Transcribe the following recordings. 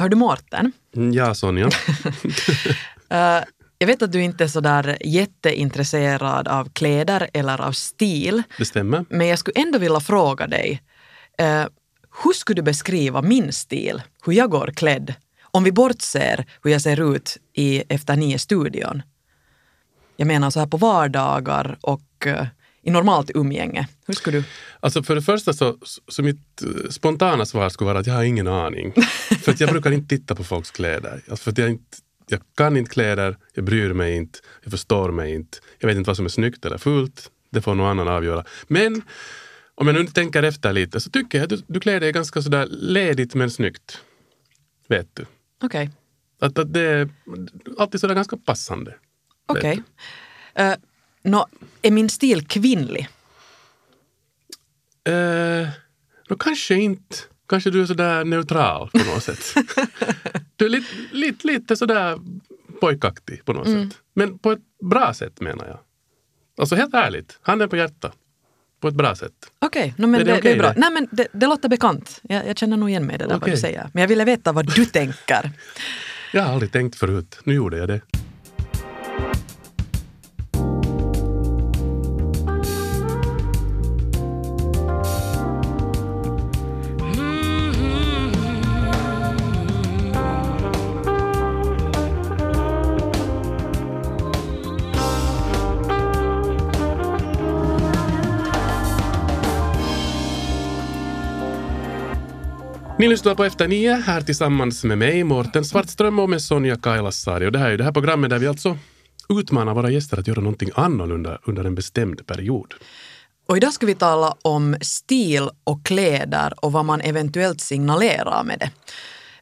Hör du Mårten? Ja, Sonja. uh, jag vet att du inte är så där jätteintresserad av kläder eller av stil. Det stämmer. Men jag skulle ändå vilja fråga dig. Uh, hur skulle du beskriva min stil? Hur jag går klädd? Om vi bortser hur jag ser ut i Efter nio-studion. Jag menar så här på vardagar och uh, i normalt umgänge. Hur skulle du? Alltså för det första så, så mitt spontana svar skulle vara att jag har ingen aning. för att jag brukar inte titta på folks kläder. Alltså för jag, inte, jag kan inte kläder, jag bryr mig inte, jag förstår mig inte. Jag vet inte vad som är snyggt eller fult. Det får någon annan avgöra. Men om jag nu tänker efter lite så tycker jag att du, du klär dig ganska sådär ledigt men snyggt. Vet du. Okej. Okay. Att, att det är alltid sådär ganska passande. Okej. Okay. Uh, no, är min stil kvinnlig? Uh, no, kanske inte. Kanske du är sådär neutral på något sätt. Du är lite, lite, lite sådär pojkaktig på något mm. sätt. Men på ett bra sätt menar jag. Alltså helt ärligt, handen på hjärtat. På ett bra sätt. Okej, okay, no, det, det, okay, det, är bra. Det? Nej, men det, det låter bekant. Jag, jag, känner nog igen mig i det där okay. vad du säger. Men jag ville veta vad du tänker. Jag har aldrig tänkt förut. Nu gjorde jag det. Ni lyssnar på Efter nio här tillsammans med mig, Mårten Svartström och med Sonja Kailasari. Och det här är ju det här programmet där vi alltså utmanar våra gäster att göra någonting annorlunda under en bestämd period. Och idag ska vi tala om stil och kläder och vad man eventuellt signalerar med det.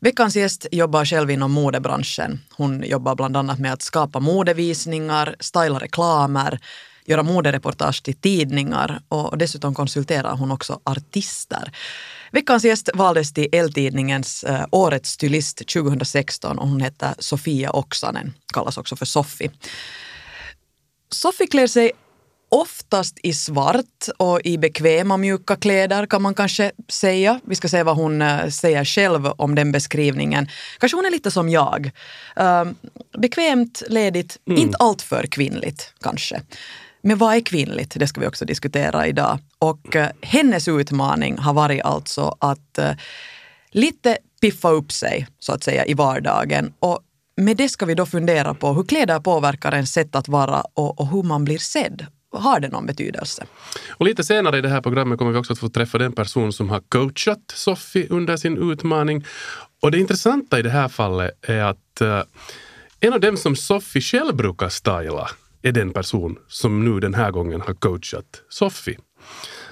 Veckans gäst jobbar själv inom modebranschen. Hon jobbar bland annat med att skapa modevisningar, styla reklamer, göra modereportage till tidningar och dessutom konsulterar hon också artister. Veckans gäst valdes till L-tidningens äh, Årets stylist 2016 och hon heter Sofia Oksanen, kallas också för Soffi. Soffi klär sig oftast i svart och i bekväma mjuka kläder kan man kanske säga. Vi ska se vad hon äh, säger själv om den beskrivningen. Kanske hon är lite som jag. Äh, bekvämt, ledigt, mm. inte alltför kvinnligt kanske. Men vad är kvinnligt? Det ska vi också diskutera idag. Och eh, hennes utmaning har varit alltså att eh, lite piffa upp sig så att säga i vardagen. Och med det ska vi då fundera på hur kläder påverkar ens sätt att vara och, och hur man blir sedd har det någon betydelse? Och lite senare i det här programmet kommer vi också att få träffa den person som har coachat Sofie under sin utmaning. Och det intressanta i det här fallet är att uh, en av dem som Sofie själv brukar styla är den person som nu den här gången har coachat Sofie.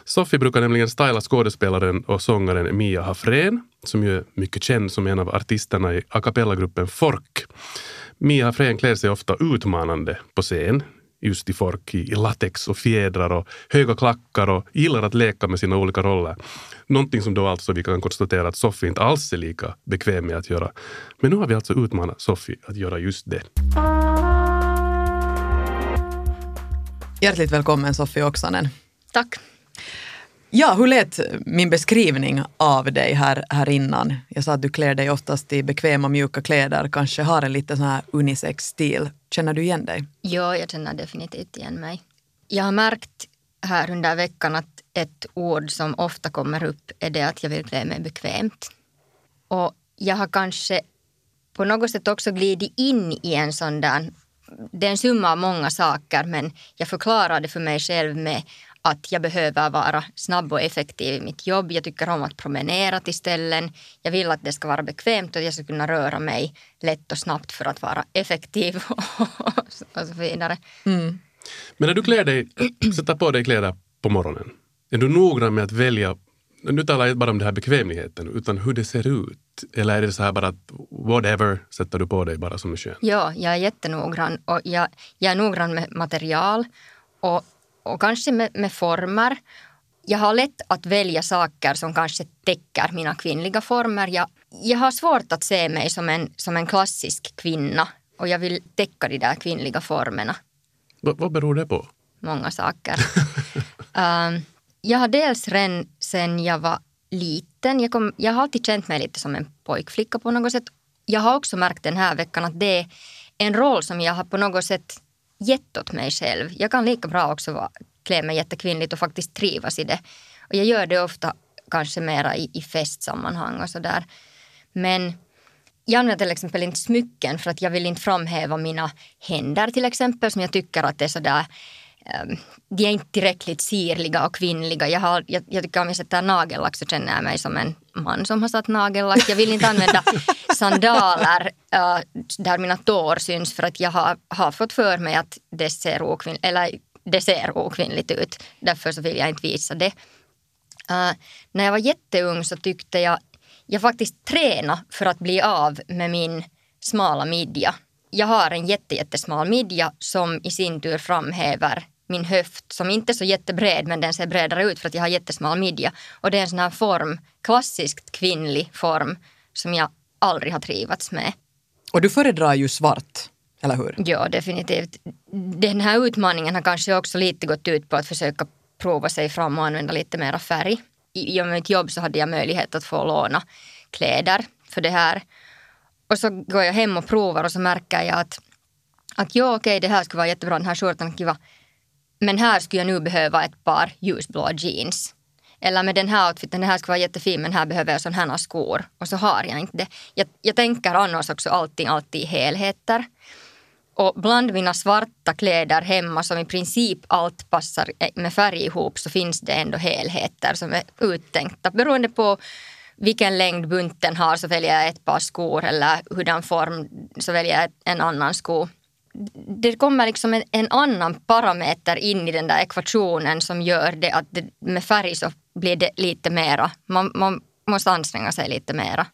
Sofie brukar nämligen styla skådespelaren och sångaren Mia Hafrén som ju är mycket känd som en av artisterna i a cappella-gruppen Fork. Mia Hafrén klär sig ofta utmanande på scen just i Fork i latex och fjädrar och höga klackar och gillar att leka med sina olika roller. Någonting som då alltså vi kan konstatera att Sofie inte alls är lika bekväm med att göra. Men nu har vi alltså utmanat Sofie att göra just det. Hjärtligt välkommen Sofie Oksanen. Tack. Ja, hur lät min beskrivning av dig här, här innan? Jag sa att du klär dig oftast i bekväma mjuka kläder, kanske har en lite sån här unisex-stil. Känner du igen dig? Ja, jag känner definitivt igen mig. Jag har märkt här under veckan att ett ord som ofta kommer upp är det att jag vill klä mig bekvämt. Och jag har kanske på något sätt också glidit in i en sån där det är en summa av många saker men jag förklarade för mig själv med att jag behöver vara snabb och effektiv i mitt jobb. Jag tycker om att promenera till ställen. Jag vill att det ska vara bekvämt och jag ska kunna röra mig lätt och snabbt för att vara effektiv och så vidare. Mm. Men när du klär dig, sätter på dig kläder på morgonen, är du noggrann med att välja nu talar jag inte bara om den här bekvämligheten, utan hur det ser ut. Eller är det så här bara att whatever sätter du på dig bara som är skönt? Ja, jag är jättenoggrann och jag, jag är noggrann med material och, och kanske med, med former. Jag har lätt att välja saker som kanske täcker mina kvinnliga former. Jag, jag har svårt att se mig som en, som en klassisk kvinna och jag vill täcka de där kvinnliga formerna. V vad beror det på? Många saker. um, jag har dels redan sen jag var liten. Jag, kom, jag har alltid känt mig lite som en pojkflicka på något sätt. Jag har också märkt den här veckan att det är en roll som jag har på något sätt gett åt mig själv. Jag kan lika bra också vara, klä mig jättekvinnligt och faktiskt trivas i det. Och jag gör det ofta kanske mera i, i festsammanhang och sådär. Men jag använder till exempel inte smycken för att jag vill inte framhäva mina händer till exempel som jag tycker att det är sådär de är inte tillräckligt sirliga och kvinnliga. Jag, har, jag, jag tycker om jag sätter nagellack så känner jag mig som en man som har satt nagellack. Jag vill inte använda sandaler uh, där mina tår syns för att jag har, har fått för mig att det ser, okvinn, eller det ser okvinnligt ut. Därför så vill jag inte visa det. Uh, när jag var jätteung så tyckte jag jag faktiskt tränade för att bli av med min smala midja. Jag har en jättesmal midja som i sin tur framhäver min höft som inte är så jättebred men den ser bredare ut för att jag har jättesmal midja. Och det är en sån här form, klassiskt kvinnlig form som jag aldrig har trivats med. Och du föredrar ju svart, eller hur? Ja, definitivt. Den här utmaningen har kanske också lite gått ut på att försöka prova sig fram och använda lite mera färg i och med mitt jobb så hade jag möjlighet att få låna kläder för det här. Och så går jag hem och provar och så märker jag att, att ja, okej, okay, det här skulle vara jättebra, den här skjortan är kiva. Men här skulle jag nu behöva ett par ljusblå jeans. Eller med den här outfiten, den här skulle vara jättefin men här behöver jag sådana här skor. Och så har jag inte det. Jag, jag tänker annars också alltid, alltid i helheter. Och bland mina svarta kläder hemma som i princip allt passar med färg ihop så finns det ändå helheter som är uttänkta. Beroende på vilken längd bunten har så väljer jag ett par skor eller hurdan form så väljer jag en annan sko. Det kommer liksom en, en annan parameter in i den där ekvationen som gör det att det, med färg så blir det lite mera. Man, man måste anstränga sig lite mera.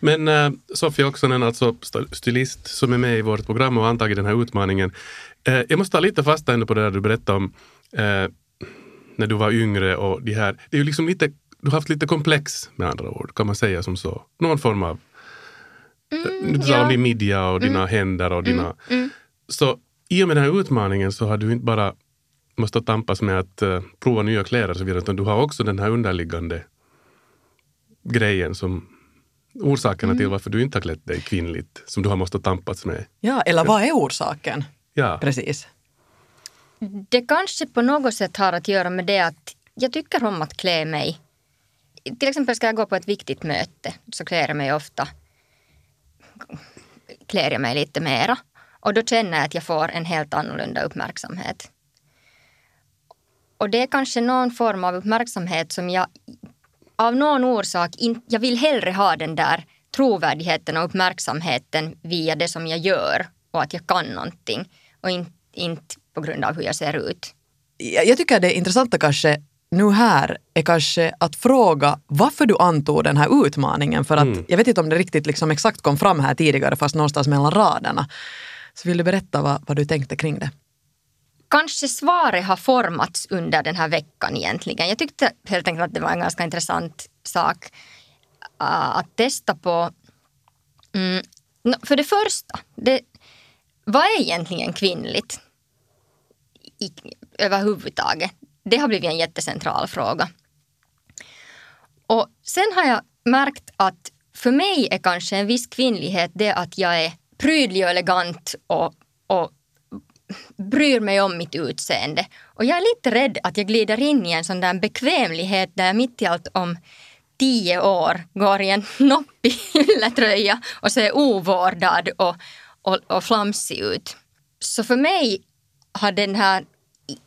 Men äh, Sofia Oksanen, alltså stylist som är med i vårt program och antagit den här utmaningen. Äh, jag måste ta lite fasta ändå på det där du berättade om äh, när du var yngre och de här, det är ju liksom lite, du har haft lite komplex med andra ord, kan man säga som så. Någon form av, mm, du talar ja. om din midja och dina mm. händer och dina... Mm, mm. Så i och med den här utmaningen så har du inte bara måste tampas med att uh, prova nya kläder och så vidare, utan du har också den här underliggande grejen som orsakerna mm. till varför du inte har klätt dig kvinnligt som du har måste tampats med. Ja, eller vad är orsaken? Ja. Precis. Det kanske på något sätt har att göra med det att jag tycker om att klä mig. Till exempel ska jag gå på ett viktigt möte så klär jag mig ofta klär jag mig lite mera. Och då känner jag att jag får en helt annorlunda uppmärksamhet. Och det är kanske någon form av uppmärksamhet som jag av någon orsak, in, jag vill hellre ha den där trovärdigheten och uppmärksamheten via det som jag gör och att jag kan någonting och inte, inte på grund av hur jag ser ut. Jag tycker det intressanta kanske nu här är kanske att fråga varför du antog den här utmaningen. För att mm. jag vet inte om det riktigt liksom exakt kom fram här tidigare fast någonstans mellan raderna. Så vill du berätta vad, vad du tänkte kring det? kanske svaret har formats under den här veckan egentligen. Jag tyckte helt enkelt att det var en ganska intressant sak uh, att testa på. Mm, för det första, det, vad är egentligen kvinnligt i, överhuvudtaget? Det har blivit en jättecentral fråga. Och sen har jag märkt att för mig är kanske en viss kvinnlighet det att jag är prydlig och elegant och, och bryr mig om mitt utseende. Och jag är lite rädd att jag glider in i en sån där bekvämlighet där jag mitt i allt om tio år går i en noppig ylletröja och ser ovårdad och, och, och flamsig ut. Så för mig har den här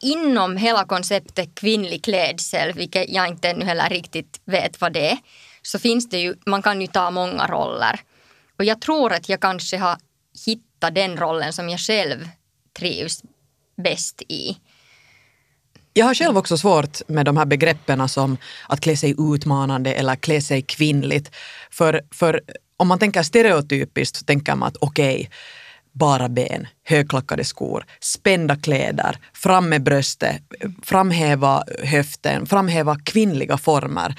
inom hela konceptet kvinnlig klädsel, vilket jag inte ännu heller riktigt vet vad det är, så finns det ju, man kan ju ta många roller. Och jag tror att jag kanske har hitta den rollen som jag själv trivs bäst i. Jag har själv också svårt med de här begreppen som att klä sig utmanande eller klä sig kvinnligt. För, för om man tänker stereotypiskt så tänker man att okej, okay, bara ben, högklackade skor, spända kläder, fram med bröstet, framhäva höften, framhäva kvinnliga former.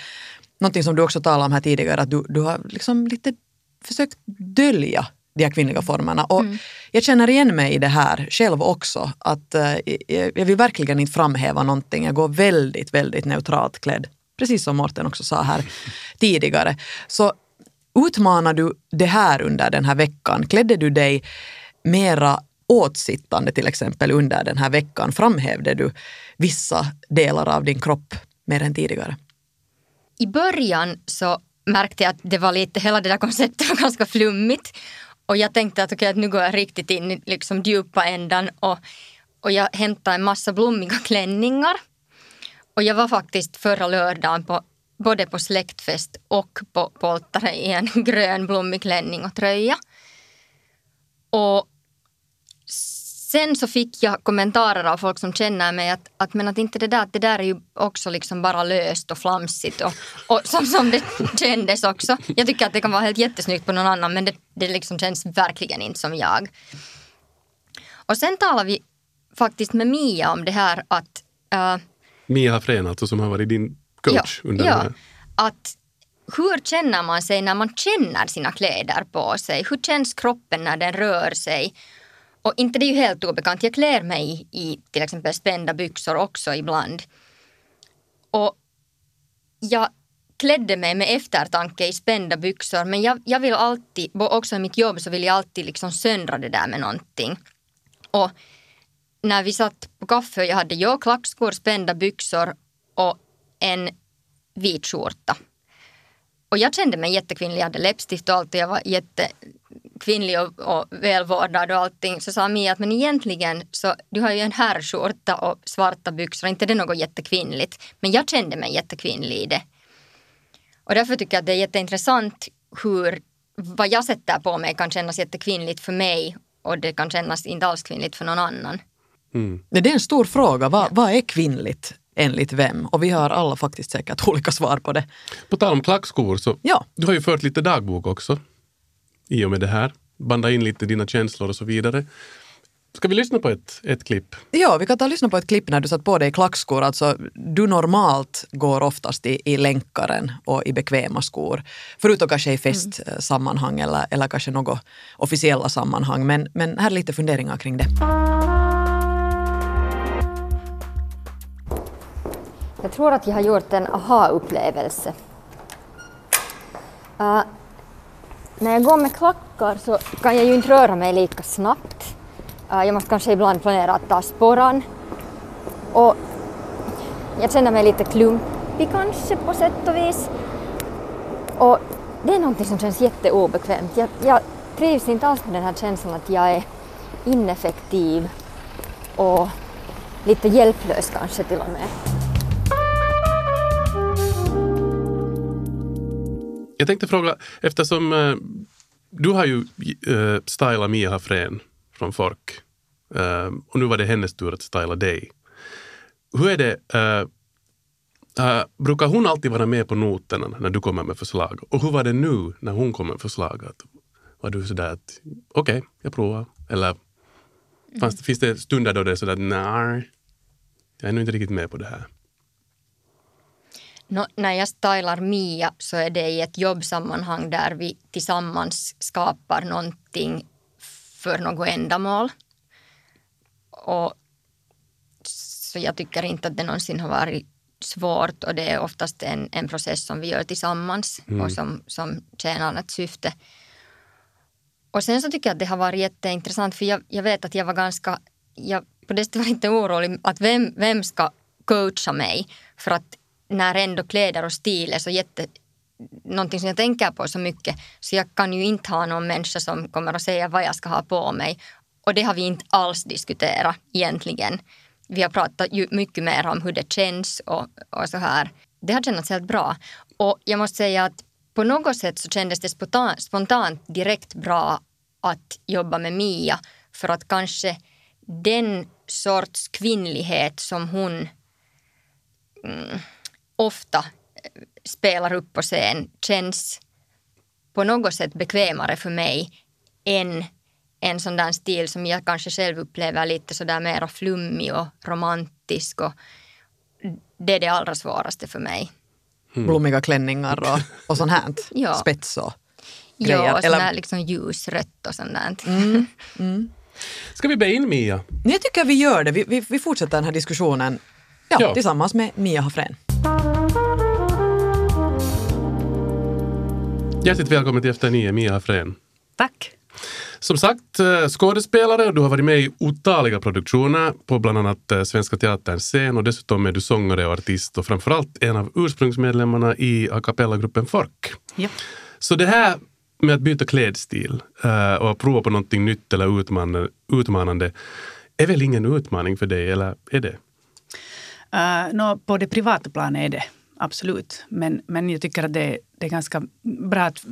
Någonting som du också talade om här tidigare, att du, du har liksom lite försökt dölja de här kvinnliga formerna. Och mm. Jag känner igen mig i det här själv också. Att uh, jag vill verkligen inte framhäva någonting. Jag går väldigt, väldigt neutralt klädd. precis som Morten också sa här tidigare. Så utmanar du det här under den här veckan? Klädde du dig mera åtsittande till exempel under den här veckan? Framhävde du vissa delar av din kropp mer än tidigare? I början så märkte jag att det var lite, hela det där konceptet var ganska flummigt. Och jag tänkte att, okay, att nu går jag riktigt in i liksom djupa ändan och, och jag hämtade en massa blommiga klänningar. Och jag var faktiskt förra lördagen på, både på släktfest och på poltare i en grön blommig klänning och tröja. Och sen så fick jag kommentarer av folk som känner mig att, att, men att inte det där, det där är ju också liksom bara löst och flamsigt och, och som, som det kändes också. Jag tycker att det kan vara helt jättesnyggt på någon annan men det, det liksom känns verkligen inte som jag. Och sen talar vi faktiskt med Mia om det här att... Uh, Mia Hafrén alltså som har varit din coach ja, under den här. att hur känner man sig när man känner sina kläder på sig? Hur känns kroppen när den rör sig? Och inte det är ju helt obekant, jag klär mig i till exempel spända byxor också ibland. Och jag klädde mig med eftertanke i spända byxor men jag, jag vill alltid, också i mitt jobb så vill jag alltid liksom söndra det där med någonting. Och när vi satt på kaffe och jag hade jag klackskor, spända byxor och en vit skjorta. Och jag kände mig jättekvinnlig, jag hade läppstift och allt och jag var jätte jättekvinnlig och, och välvårdad och allting. Så sa Mia att men egentligen så du har ju en herrskjorta och svarta byxor, inte det något jättekvinnligt. Men jag kände mig jättekvinnlig i det. Och därför tycker jag att det är jätteintressant hur vad jag sätter på mig kan kännas jättekvinnligt för mig och det kan kännas inte alls kvinnligt för någon annan. Mm. Det är en stor fråga. Vad, vad är kvinnligt? enligt vem? Och vi har alla faktiskt säkert olika svar på det. På tal om klackskor, så ja. du har ju fört lite dagbok också i och med det här. Banda in lite dina känslor och så vidare. Ska vi lyssna på ett, ett klipp? Ja, vi kan ta och lyssna på ett klipp när du satt på dig klackskor. Alltså, du normalt går oftast i, i länkaren och i bekväma skor. Förutom kanske i festsammanhang mm. eller, eller kanske något officiella sammanhang. Men, men här är lite funderingar kring det. Jag tror att jag har gjort en aha-upplevelse. Uh, när jag går med klackar så kan jag ju inte röra mig lika snabbt. Eh, jag måste kanske ibland planera att ta sporran. Och jag känner mig lite klumpig kanske på sätt och vis. Och det är någonting som känns jätteobekvämt. Jag, jag trivs inte alls med den här känslan att jag är ineffektiv och lite hjälplös kanske till och med. Jag tänkte fråga, eftersom eh, du har ju eh, stylat Mia Hafrén från Fork eh, och nu var det hennes tur att styla dig. Hur är det, eh, eh brukar hon alltid vara med på noterna när du kommer med förslag? Och hur var det nu när hon kom med förslag? Att, var du sådär att okej, okay, jag provar? Eller fanns, mm. finns det stunder då det är sådär nej, jag är nog inte riktigt med på det här? No, när jag stylar Mia så är det i ett jobbsammanhang där vi tillsammans skapar någonting för något ändamål. Och, så jag tycker inte att det någonsin har varit svårt och det är oftast en, en process som vi gör tillsammans mm. och som, som tjänar ett syfte. Och sen så tycker jag att det har varit jätteintressant för jag, jag vet att jag var ganska, jag på det sättet var lite orolig att vem, vem ska coacha mig? För att när ändå kläder och stil är så jätte någonting som jag tänker på så mycket. Så jag kan ju inte ha någon människa som kommer att säga vad jag ska ha på mig. Och det har vi inte alls diskuterat egentligen. Vi har pratat ju mycket mer om hur det känns och, och så här. Det har känts helt bra. Och jag måste säga att på något sätt så kändes det spontant, spontant direkt bra att jobba med Mia. För att kanske den sorts kvinnlighet som hon mm, ofta eh, spelar upp på scen känns på något sätt bekvämare för mig än en sån där stil som jag kanske själv upplever lite sådär mera flummig och romantisk. Och det är det allra svåraste för mig. Mm. Blommiga klänningar och, och sånt här. ja. Spets och grejer. Ja, och sån här liksom ljusrött och sånt där. Mm. Mm. Ska vi be in Mia? Jag tycker vi gör det. Vi, vi, vi fortsätter den här diskussionen ja, ja. tillsammans med Mia Hafrén. Hjärtligt välkommen till Efter nio, Mia Frän. Tack. Som sagt, eh, skådespelare, du har varit med i otaliga produktioner på bland annat eh, Svenska Teaterns scen och dessutom är du sångare och artist och framförallt en av ursprungsmedlemmarna i a cappella-gruppen Fork. Ja. Så det här med att byta klädstil eh, och att prova på någonting nytt eller utmanande, utmanande är väl ingen utmaning för dig, eller är det? Uh, no, på det privata planet är det absolut. Men, men jag tycker att det, det, är ganska bra att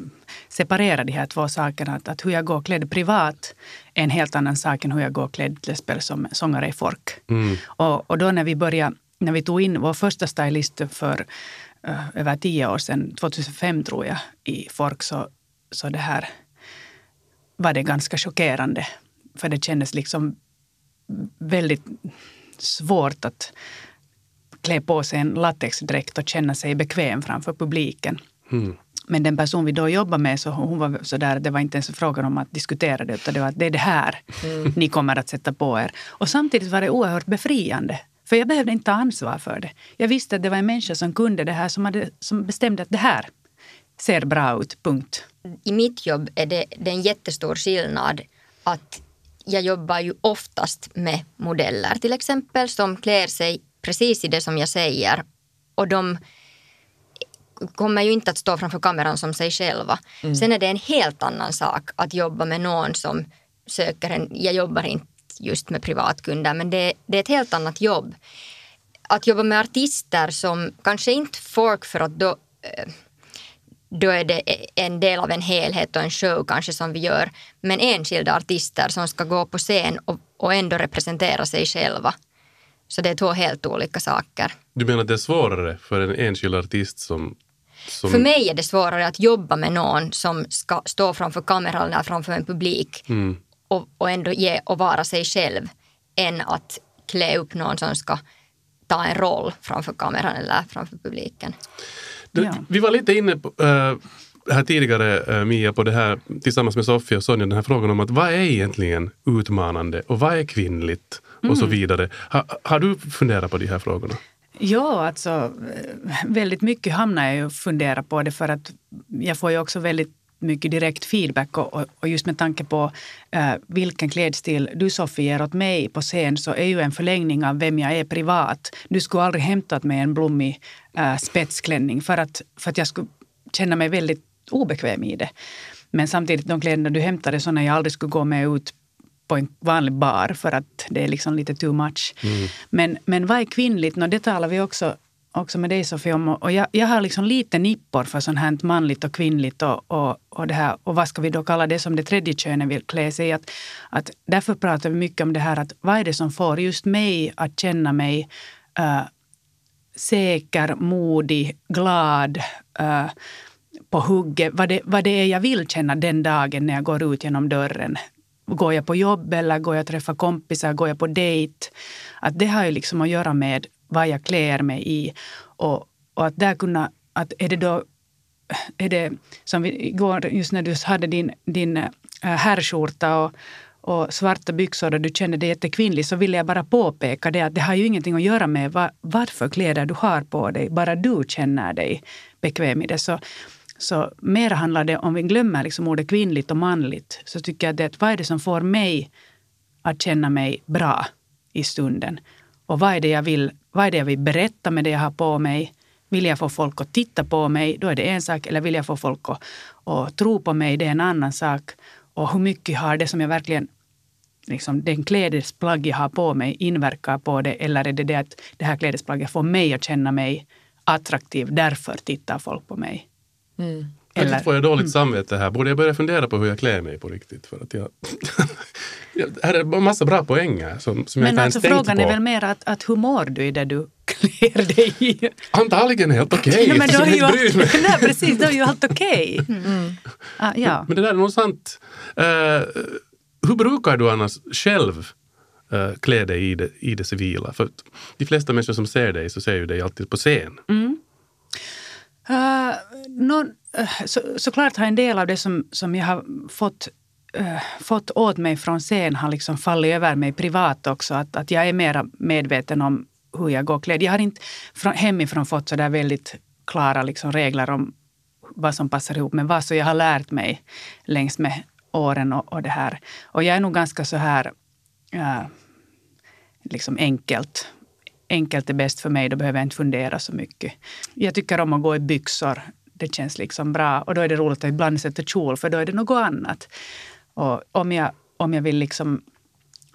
separera de här två sakerna. Att, att hur jag går klädd privat är en helt annan sak än hur jag går klädd till exempel som sångare i Fork. Mm. Och, och då när vi började, när vi tog in vår första stylist för uh, över tio år sedan, 2005 tror jag, i Fork så, så det här var det ganska chockerande. För det kändes liksom väldigt svårt att klä på sig en latexdräkt och känna sig bekväm framför publiken. Mm. Men den person vi då jobbade med, så hon var så där, det var inte ens frågan om att diskutera det, utan det var att det är det här mm. ni kommer att sätta på er. Och samtidigt var det oerhört befriande. För jag behövde inte ta ansvar för det. Jag visste att det var en människa som kunde det här, som, hade, som bestämde att det här ser bra ut, punkt. I mitt jobb är det, det är en jättestor skillnad att jag jobbar ju oftast med modeller till exempel som klär sig precis i det som jag säger. Och de kommer ju inte att stå framför kameran som sig själva. Mm. Sen är det en helt annan sak att jobba med någon som söker en... Jag jobbar inte just med privatkunder men det, det är ett helt annat jobb. Att jobba med artister som kanske inte folk för att då eh, då är det en del av en helhet och en show kanske som vi gör. Men enskilda artister som ska gå på scen och, och ändå representera sig själva. Så det är två helt olika saker. Du menar att det är svårare för en enskild artist som, som... För mig är det svårare att jobba med någon som ska stå framför kameran eller framför en publik mm. och, och ändå ge och vara sig själv än att klä upp någon som ska ta en roll framför kameran eller framför publiken. Ja. Vi var lite inne på, äh, här tidigare, äh, Mia, på det här tillsammans med Sofia och Sonja, den här frågan om att vad är egentligen utmanande och vad är kvinnligt mm. och så mm. vidare. Ha, har du funderat på de här frågorna? Ja, alltså eh, väldigt mycket hamnar jag och funderar på det för att jag får ju också väldigt mycket direkt feedback och, och just med tanke på uh, vilken klädstil du Sofie ger åt mig på scen så är ju en förlängning av vem jag är privat. Du skulle aldrig hämtat mig en blommig uh, spetsklänning för att, för att jag skulle känna mig väldigt obekväm i det. Men samtidigt de kläderna du hämtade sådana jag aldrig skulle gå med ut på en vanlig bar för att det är liksom lite too much. Mm. Men, men vad är kvinnligt? No, det talar vi också också med dig Sofie om. Och jag, jag har liksom lite nippor för sånt här manligt och kvinnligt och, och, och det här. Och vad ska vi då kalla det som det tredje könet vill klä sig att, att Därför pratar vi mycket om det här att vad är det som får just mig att känna mig uh, säker, modig, glad, uh, på hugget. Vad det, vad det är jag vill känna den dagen när jag går ut genom dörren. Går jag på jobb eller går jag och träffar kompisar, går jag på dejt? Att det har ju liksom att göra med vad jag klär mig i. Och, och att där kunna, att är det då, är det som vi igår, just när du hade din, din eh, herrskjorta och, och svarta byxor och du kände dig jättekvinnlig så ville jag bara påpeka det att det har ju ingenting att göra med vad, vad för kläder du har på dig. Bara du känner dig bekväm i det. Så, så mer handlar det, om vi glömmer liksom ordet kvinnligt och manligt, så tycker jag att det, vad är det som får mig att känna mig bra i stunden? Och vad är det jag vill, vad är det jag vill berätta med det jag har på mig? Vill jag få folk att titta på mig, då är det en sak. Eller vill jag få folk att, att tro på mig, det är en annan sak. Och hur mycket har det som jag verkligen liksom, den klädesplagg jag har på mig inverkar på det eller är det det att det här klädesplagget får mig att känna mig attraktiv, därför tittar folk på mig. Mm. Eller, får jag dåligt mm. samvete här? Borde jag börja fundera på hur jag klär mig på riktigt? För att jag, här är en massa bra poänger som, som jag inte alltså, ens tänkt på. Frågan är väl mer att, att hur mår du i det du klär dig i? Antagligen helt okej. Okay, nej, men då är ju allt, nej, precis, då är ju allt okej. Okay. Mm. Ah, ja. Men det där är nog sant. Uh, hur brukar du annars själv uh, klä dig i det, i det civila? För de flesta människor som ser dig så ser ju dig alltid på scen. Mm. Eh, uh, no, uh, eh, så, såklart har en del av det som, som jag har fått, uh, fått åt mig från scen har liksom fallit över mig privat också. Att, att jag är mer medveten om hur jag går klädd. Jag har inte från, hemifrån fått så där väldigt klara liksom regler om vad som passar ihop med vad. Så jag har lärt mig längs med åren och, och det här. Och jag är nog ganska så här äh, liksom enkelt. Enkelt är bäst för mig, då behöver jag inte fundera så mycket. Jag tycker om att gå i byxor. Det känns liksom bra. Och då är det roligt att ibland sätta kjol, för då är det något annat. Och om jag, om jag vill liksom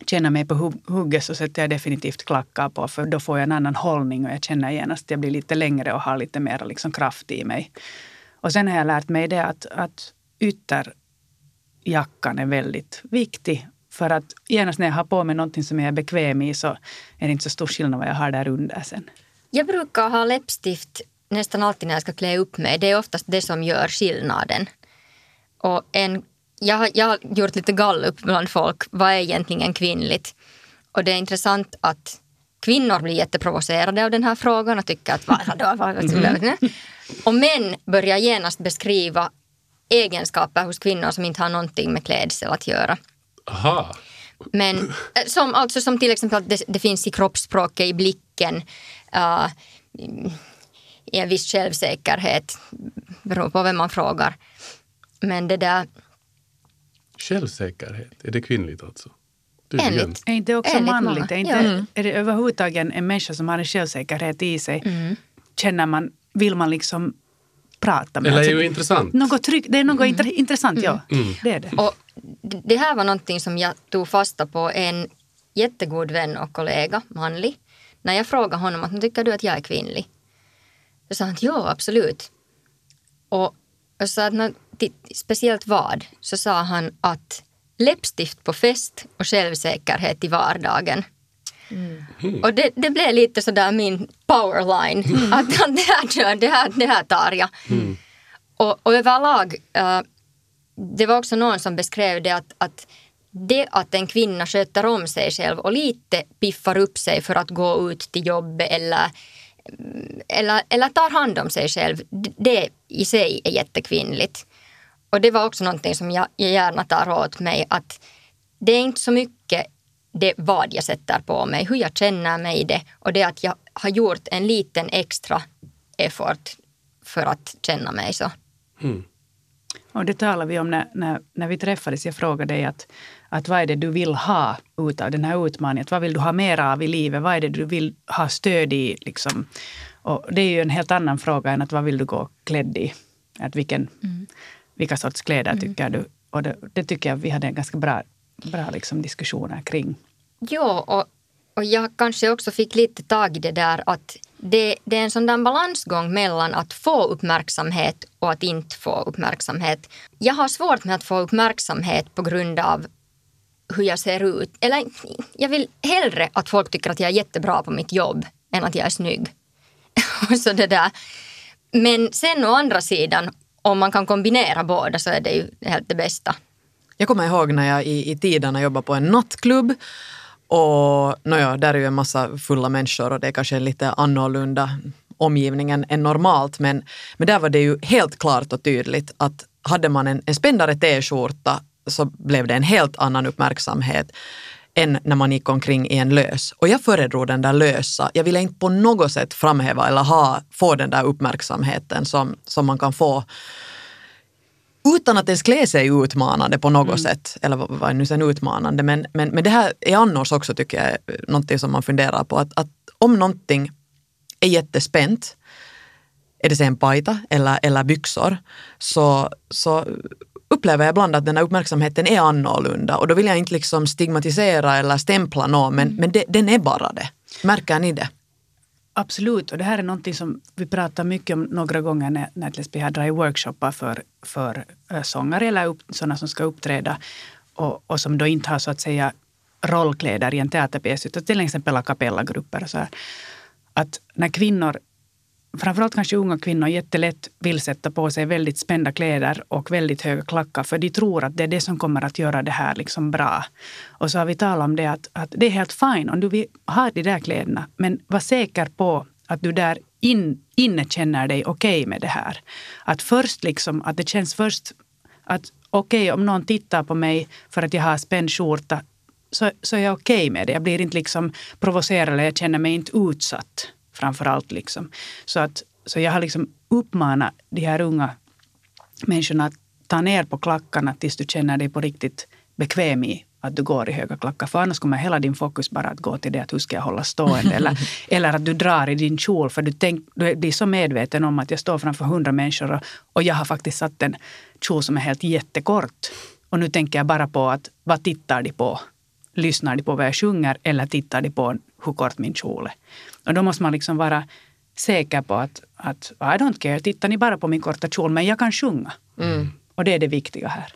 känna mig på hugget så sätter jag definitivt klackar på för då får jag en annan hållning och jag känner genast att jag blir lite längre och har lite mer liksom kraft i mig. Och sen har jag lärt mig det att, att ytterjackan är väldigt viktig. För att genast när jag har på mig någonting som jag är bekväm i så är det inte så stor skillnad vad jag har där under sen. Jag brukar ha läppstift nästan alltid när jag ska klä upp mig. Det är oftast det som gör skillnaden. Och en jag har, jag har gjort lite gallup bland folk. Vad är egentligen kvinnligt? Och det är intressant att kvinnor blir jätteprovocerade av den här frågan och tycker att vad, vad, vad, mm. Och män börjar genast beskriva egenskaper hos kvinnor som inte har någonting med klädsel att göra. Aha. Men eh, som, alltså som till exempel att det, det finns i kroppsspråket, i blicken, uh, i en viss självsäkerhet, beror på vem man frågar. Men det där Självsäkerhet, är det kvinnligt alltså? Enligt, är inte också enligt manligt? Är, inte, mm. är det överhuvudtaget en människa som har en självsäkerhet i sig? Mm. Känner man, vill man liksom prata med? Eller är alltså, ju intressant. Något tryck, det är något mm. intressant, ja. Mm. Det är det. Och det här var någonting som jag tog fasta på en jättegod vän och kollega, manlig. När jag frågade honom att tycker du att jag är kvinnlig? Så sa han ja, absolut. Och jag sa att speciellt vad, så sa han att läppstift på fest och självsäkerhet i vardagen. Mm. Och det, det, blev lite sådär min powerline. Mm. Att, att det, här, det, här, det här tar jag. Mm. Och, och överlag, uh, det var också någon som beskrev det att, att det att en kvinna sköter om sig själv och lite piffar upp sig för att gå ut till jobbet eller, eller, eller tar hand om sig själv, det i sig är jättekvinnligt. Och det var också någonting som jag, jag gärna tar åt mig att det är inte så mycket det vad jag sätter på mig, hur jag känner mig i det och det att jag har gjort en liten extra effort för att känna mig så. Mm. Och det talade vi om när, när, när vi träffades. Jag frågade dig att, att vad är det du vill ha ut av den här utmaningen? Vad vill du ha mer av i livet? Vad är det du vill ha stöd i? Liksom? Och det är ju en helt annan fråga än att vad vill du gå klädd i? Att vilken, mm vilka sorts kläder mm. tycker du? Och det, det, tycker jag vi hade en ganska bra, bra liksom diskussioner kring. Ja, och, och jag kanske också fick lite tag i det där att det, det, är en sån där balansgång mellan att få uppmärksamhet och att inte få uppmärksamhet. Jag har svårt med att få uppmärksamhet på grund av hur jag ser ut. Eller jag vill hellre att folk tycker att jag är jättebra på mitt jobb än att jag är snygg. så det där. Men sen å andra sidan, om man kan kombinera båda så är det ju helt det bästa. Jag kommer ihåg när jag i, i tiderna jobbade på en nattklubb och nåja, där är ju en massa fulla människor och det är kanske lite annorlunda omgivningen än normalt men, men där var det ju helt klart och tydligt att hade man en, en spändare t-skjorta så blev det en helt annan uppmärksamhet än när man gick omkring i en lös. Och jag föredrog den där lösa. Jag ville inte på något sätt framhäva eller ha, få den där uppmärksamheten som, som man kan få utan att ens klä sig utmanande på något mm. sätt. Eller vad är nu sen utmanande? Men, men, men det här är annars också tycker jag någonting som man funderar på. Att, att om någonting är jättespänt, är det sen pajta eller, eller byxor, så, så upplever jag ibland att den här uppmärksamheten är annorlunda och då vill jag inte liksom stigmatisera eller stämpla någon men, mm. men det, den är bara det. Märker ni det? Absolut, och det här är någonting som vi pratar mycket om några gånger när, när vi har dragit workshoppar för, för eh, sångare eller upp, sådana som ska uppträda och, och som då inte har så att säga rollkläder i en teaterpjäs utan till exempel a cappella-grupper. Att när kvinnor framförallt kanske unga kvinnor jättelätt vill sätta på sig väldigt spända kläder och väldigt höga klackar för de tror att det är det som kommer att göra det här liksom bra. Och så har vi talat om det att, att det är helt fine om du vill ha de där kläderna men var säker på att du där in, inne känner dig okej okay med det här. Att först liksom, att det känns först att okej okay, om någon tittar på mig för att jag har spänd skjorta så, så är jag okej okay med det. Jag blir inte liksom provocerad eller jag känner mig inte utsatt framför allt. Liksom. Så, att, så jag har liksom uppmanat de här unga människorna att ta ner på klackarna tills du känner dig på riktigt bekväm i att du går i höga klackar. För annars kommer hela din fokus bara att gå till det att hur ska jag hålla stående. eller, eller att du drar i din kjol för du, tänk, du blir så medveten om att jag står framför hundra människor och, och jag har faktiskt satt en kjol som är helt jättekort. Och nu tänker jag bara på att vad tittar de på? Lyssnar de på vad jag sjunger eller tittar de på hur kort min kjol är? Och då måste man liksom vara säker på att, att I don't care, tittar ni bara på min korta kjol men jag kan sjunga. Mm. Och det är det viktiga här.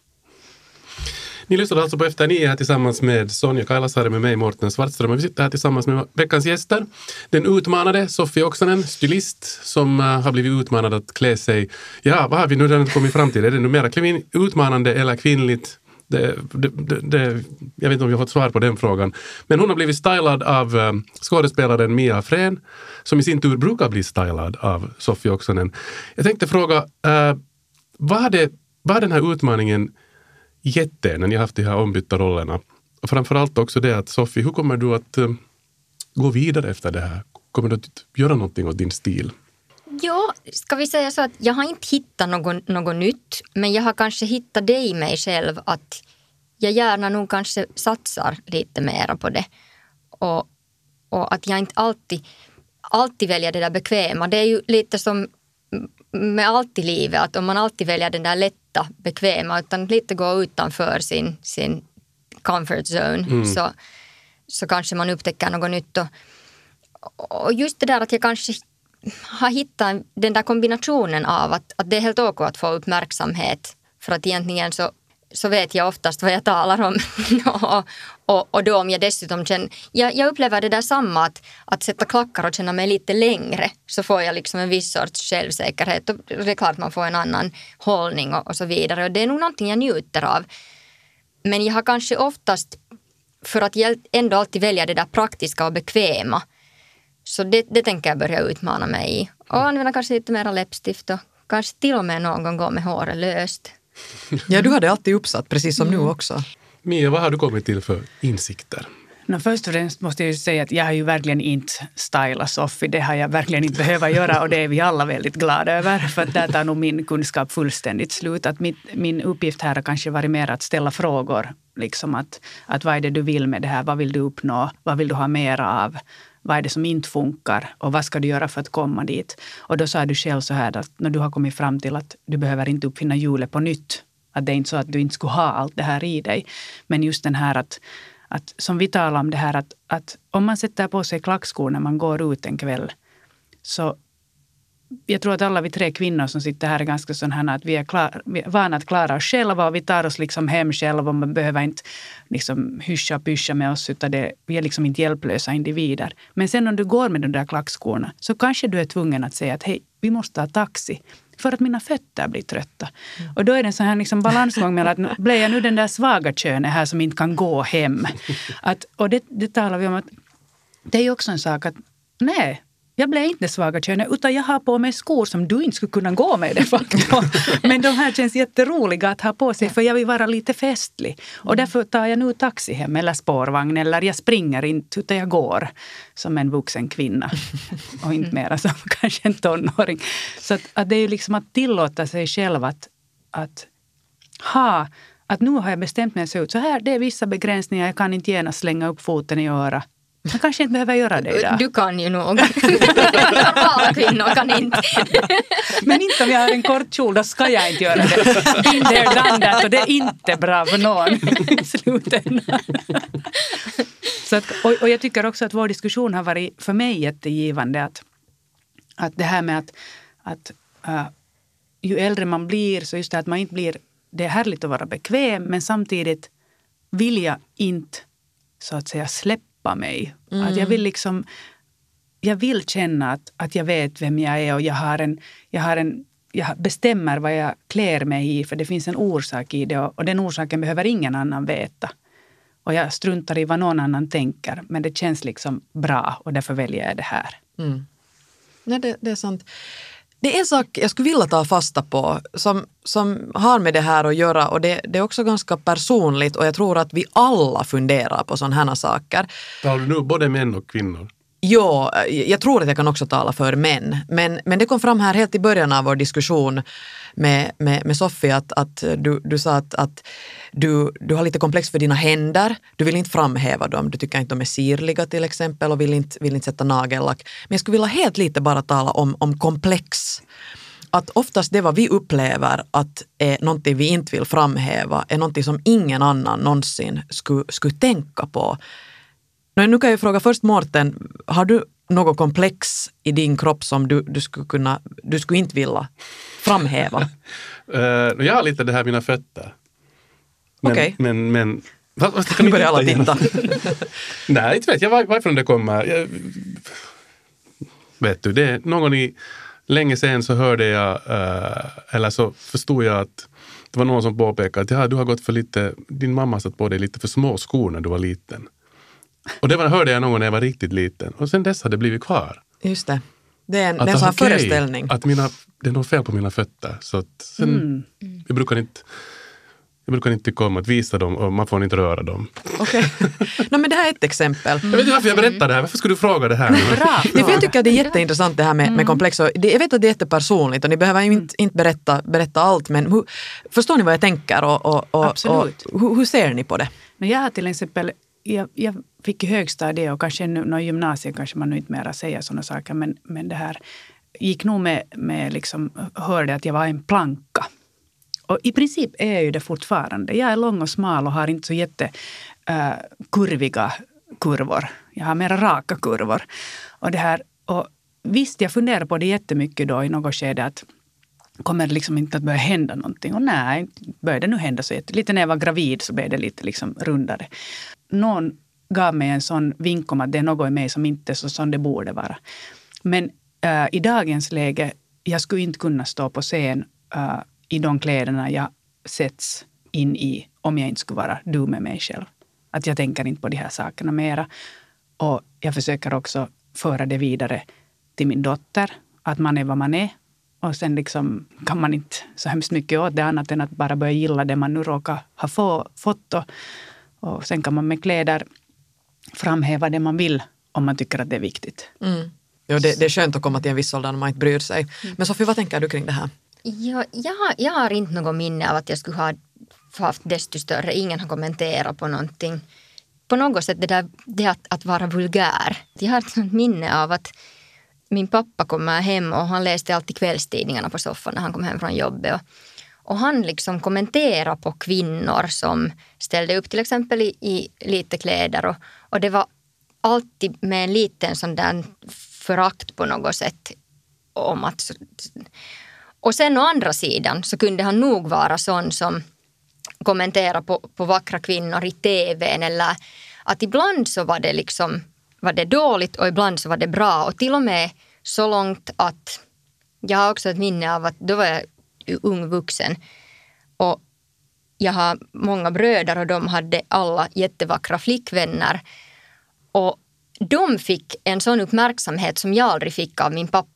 Ni lyssnar alltså på Efter nio här tillsammans med Sonja Kailasari med mig, Mårten Svartström. Och vi sitter här tillsammans med veckans gäster. Den utmanade Sofie Oksanen, stylist, som uh, har blivit utmanad att klä sig. Ja, vad har vi nu redan kommit fram till? Är det nu mera utmanande eller kvinnligt? Det, det, det, jag vet inte om jag har fått svar på den frågan. Men hon har blivit stylad av eh, skådespelaren Mia Frän, som i sin tur brukar bli stylad av Sofie Oksanen. Jag tänkte fråga, uh, vad, hade, vad den här utmaningen gett er när ni har haft de här ombytta rollerna? Och framförallt också det att Sofie, hur kommer du att uh, gå vidare efter det här? Kommer du att göra någonting åt din stil? Ja, ska vi säga så att jag har inte hittat något, något nytt, men jag har kanske hittat det i mig själv att jag gärna nog kanske satsar lite mera på det. Och, och att jag inte alltid, alltid väljer det där bekväma. Det är ju lite som med allt i livet, att om man alltid väljer den där lätta, bekväma, utan lite gå utanför sin, sin comfort zone, mm. så, så kanske man upptäcker något nytt. Och, och just det där att jag kanske har hittat den där kombinationen av att, att det är helt okej att få uppmärksamhet. För att egentligen så, så vet jag oftast vad jag talar om. och, och, och då om jag dessutom känner, jag, jag upplever det där samma att, att sätta klackar och känna mig lite längre så får jag liksom en viss sorts självsäkerhet. Och det är klart man får en annan hållning och, och så vidare. Och det är nog någonting jag njuter av. Men jag har kanske oftast, för att ändå alltid välja det där praktiska och bekväma, så det, det tänker jag börja utmana mig i. Och använda kanske lite mera läppstift och kanske till och med någon gång gå med håret löst. Ja, du hade alltid uppsatt, precis som mm. nu också. Mia, vad har du kommit till för insikter? No, först och främst måste jag säga att jag har ju verkligen inte stylat Sofie. Det har jag verkligen inte behövt göra och det är vi alla väldigt glada över. För där tar nog min kunskap fullständigt slut. Att mitt, min uppgift här har kanske varit mer att ställa frågor. Liksom att, att vad är det du vill med det här? Vad vill du uppnå? Vad vill du ha mer av? Vad är det som inte funkar och vad ska du göra för att komma dit? Och då sa du själv så här att när du har kommit fram till att du behöver inte uppfinna hjulet på nytt. Att det är inte så att du inte skulle ha allt det här i dig. Men just den här att, att som vi talar om det här att, att om man sätter på sig klackskor när man går ut en kväll så jag tror att alla vi tre kvinnor som sitter här är ganska sådana att vi är, klar, vi är vana att klara oss själva och vi tar oss liksom hem själva och man behöver inte liksom hyscha och pyscha med oss utan det, vi är liksom inte hjälplösa individer. Men sen om du går med de där klackskorna så kanske du är tvungen att säga att hej, vi måste ta taxi för att mina fötter blir trötta. Mm. Och då är det en sån här liksom balansgång mellan att blir jag nu den där svaga könet här som inte kan gå hem? Att, och det, det talar vi om att det är ju också en sak att nej, jag blev inte svaga könet utan jag har på mig skor som du inte skulle kunna gå med de facto. Men de här känns jätteroliga att ha på sig för jag vill vara lite festlig. Och mm. därför tar jag nu taxi hem eller spårvagn eller jag springer inte utan jag går som en vuxen kvinna. Och inte mera som kanske en tonåring. Så att, att det är liksom att tillåta sig själv att, att ha att nu har jag bestämt mig att se ut så här. Det är vissa begränsningar. Jag kan inte gärna slänga upp foten i örat man kanske inte behöver göra det idag. Du kan ju nog. Alla kvinnor kan inte. Men inte om jag har en kort kjol, då ska jag inte göra det. In there, done that. Och det är inte bra för någon i slutändan. Så att, och, och, jag tycker också att vår diskussion har varit för mig jättegivande. Att, att det här med att, att uh, ju äldre man blir, så just det att man inte blir... Det är härligt att vara bekväm, men samtidigt vill jag inte så att säga släppa släppa mig. Mm. Att jag vill liksom jag vill känna att, att jag vet vem jag är och jag har en, jag har en jag bestämmer vad jag klär mig i för det finns en orsak i det och, och den orsaken behöver ingen annan veta. Och jag struntar i vad någon annan tänker men det känns liksom bra och därför väljer jag det här. Mm. Nej, det, det är sant. Det är en sak jag skulle vilja ta fasta på som, som har med det här att göra och det, det är också ganska personligt och jag tror att vi alla funderar på sådana här saker. Talar du nu både män och kvinnor? Ja, eh, jag tror att jag kan också tala för män. Men, men det kom fram här helt i början av vår diskussion med, med, med Sofie att, att du, du sa att, att du, du har lite komplex för dina händer. Du vill inte framhäva dem. Du tycker inte de är sirliga till exempel och vill inte, vill inte sätta nagellack. Men jag skulle vilja helt lite bara tala om, om komplex att oftast det vad vi upplever att är någonting vi inte vill framhäva är någonting som ingen annan någonsin skulle, skulle tänka på. Nu kan jag fråga först Mårten, har du något komplex i din kropp som du, du, skulle, kunna, du skulle inte vilja framhäva? uh, jag har lite det här mina fötter. Men, okay. men, men nu börjar alla titta. Nej, inte vet jag var, varifrån det kommer. Jag, vet du, det någon i länge sen så hörde jag, uh, eller så förstod jag att det var någon som påpekade att ja, du har gått för lite, din mamma satt på dig lite för små skor när du var liten. Och det var, hörde jag någon gång när jag var riktigt liten och sen dess har det blivit kvar. Just det. Det är en, att, det är en sån okay, föreställning. Att mina, det är något fel på mina fötter. Så att sen, mm. Jag brukar inte jag brukar inte tycka om att visa dem och man får inte röra dem. Okej. Okay. No, men det här är ett exempel. Jag vet inte varför jag berättar det här. Varför skulle du fråga det här? Bra. Nej, för jag tycker att det är jätteintressant det här med, med mm. komplex. Och jag vet att det är jättepersonligt och ni behöver inte, inte berätta, berätta allt men hur, förstår ni vad jag tänker och, och, och, Absolut. och hur, hur, ser ni på det? Men jag har till exempel jag, jag fick i högstadiet och kanske nu, gymnasiet kanske man nu inte mera säger sådana saker men, men det här gick nog med, med liksom, hörde att jag var en planka. Och i princip är jag ju det fortfarande. Jag är lång och smal och har inte så jättekurviga eh, äh, kurvor. Jag har mera raka kurvor. Och det här, och visst, jag funderar på det jättemycket då i något skede att kommer det liksom inte att börja hända någonting? Och nej, började det nu hända så jätte... Lite när jag var gravid så blev det lite liksom rundare. Någon gav mig en sån vink om att det är något i mig som inte är så som det borde vara. Men äh, i dagens läge, jag skulle inte kunna stå på scen äh, i de kläderna jag sätts in i om jag inte skulle vara du med mig själv. Att jag tänker inte på de här sakerna mera. Och jag försöker också föra det vidare till min dotter. Att man är vad man är. Och sen liksom kan man inte så hemskt mycket åt det annat än att bara börja gilla det man nu råkar ha få, fått. Och, och sen kan man med kläder framhäva det man vill om man tycker att det är viktigt. Mm. Ja, det, det, är skönt att komma till en viss ålder när man inte bryr sig. Mm. Men Sofie, vad tänker du kring det här? Ja, jag, har, jag har inte något minne av att jag skulle ha haft desto större. Ingen har kommenterat på någonting. På något sätt det där det att, att vara vulgär. Jag har ett minne av att min pappa kommer hem och han läste alltid kvällstidningarna på soffan när han kom hem från jobbet. Och, och han liksom kommenterade på kvinnor som ställde upp till exempel i, i lite kläder. Och, och det var alltid med en liten sån där förakt på något sätt om att och sen å andra sidan så kunde han nog vara sån som kommenterade på, på vackra kvinnor i tvn eller att ibland så var det liksom var det dåligt och ibland så var det bra. Och till och med så långt att jag har också ett minne av att då var jag ung vuxen. Och jag har många bröder och de hade alla jättevackra flickvänner. Och de fick en sån uppmärksamhet som jag aldrig fick av min pappa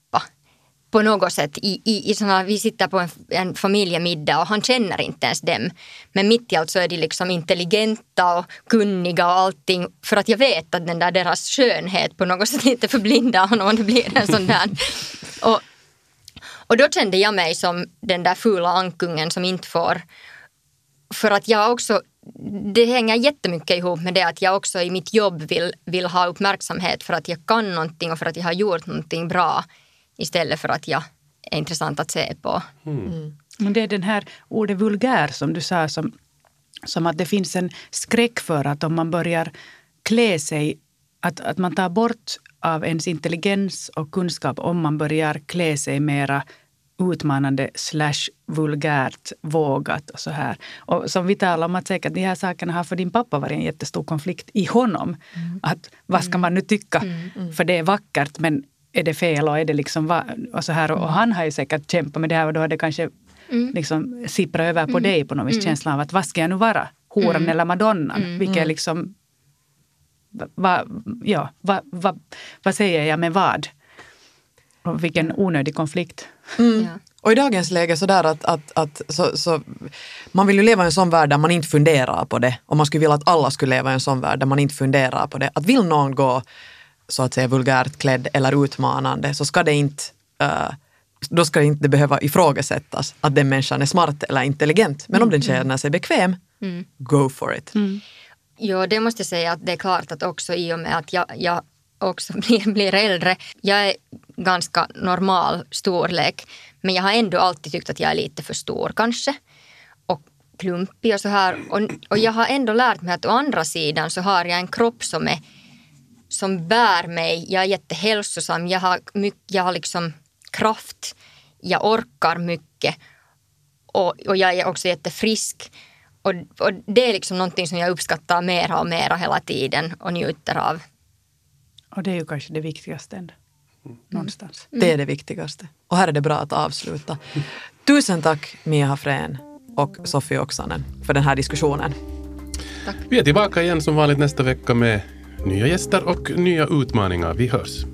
på något sätt i, i, i såna, vi sitter på en, en familjemiddag och han känner inte ens dem. Men mitt i allt så är de liksom intelligenta och kunniga och allting för att jag vet att den där deras skönhet på något sätt lite förblindar honom och det blir en sån där. Och, och då kände jag mig som den där fula ankungen som inte får för att jag också, det hänger jättemycket ihop med det att jag också i mitt jobb vill, vill ha uppmärksamhet för att jag kan någonting och för att jag har gjort någonting bra istället för att jag är intressant att se på. Mm. mm. Men det är den här ordet vulgär som du sa som, som att det finns en skräck för att om man börjar klä sig, att, att man tar bort av ens intelligens och kunskap om man börjar klä sig mera utmanande slash vulgärt, vågat och så här. Och som vi talade om att säkert de här sakerna har för din pappa varit en jättestor konflikt i honom. Mm. Att vad ska man nu tycka? Mm, mm. För det är vackert men är det fel och är det liksom och så här. Och, och han har ju säkert kämpat med det här och då har det kanske mm. liksom sipprat över på mm. dig på något vis. Mm. Känslan av att vad ska jag nu vara? Horan mm. eller madonnan? Mm. Vilket mm. liksom va, ja, va, va, vad säger jag med vad? Och vilken onödig konflikt. Mm. Ja. Och i dagens läge sådär att, att, att så, så, man vill ju leva i en sån värld där man inte funderar på det. Och man skulle vilja att alla skulle leva i en sån värld där man inte funderar på det. Att vill någon gå så att säga vulgärt klädd eller utmanande så ska det inte uh, då ska det inte behöva ifrågasättas att den människan är smart eller intelligent. Men om den känner sig bekväm, mm. go for it. Mm. Jo, det måste jag säga att det är klart att också i och med att jag, jag också blir, blir äldre. Jag är ganska normal storlek men jag har ändå alltid tyckt att jag är lite för stor kanske och klumpig och så här. Och, och jag har ändå lärt mig att å andra sidan så har jag en kropp som är som bär mig. Jag är jättehälsosam. Jag har, mycket, jag har liksom kraft. Jag orkar mycket. Och, och jag är också jättefrisk. Och, och det är liksom någonting som jag uppskattar mera och mera hela tiden och njuter av. Och det är ju kanske det viktigaste ändå. Mm. Någonstans. Mm. Det är det viktigaste. Och här är det bra att avsluta. Tusen tack Mia Hafrén och Sofie Oksanen för den här diskussionen. Tack. Vi är tillbaka igen som vanligt nästa vecka med nya gäster och nya utmaningar. Vi hörs.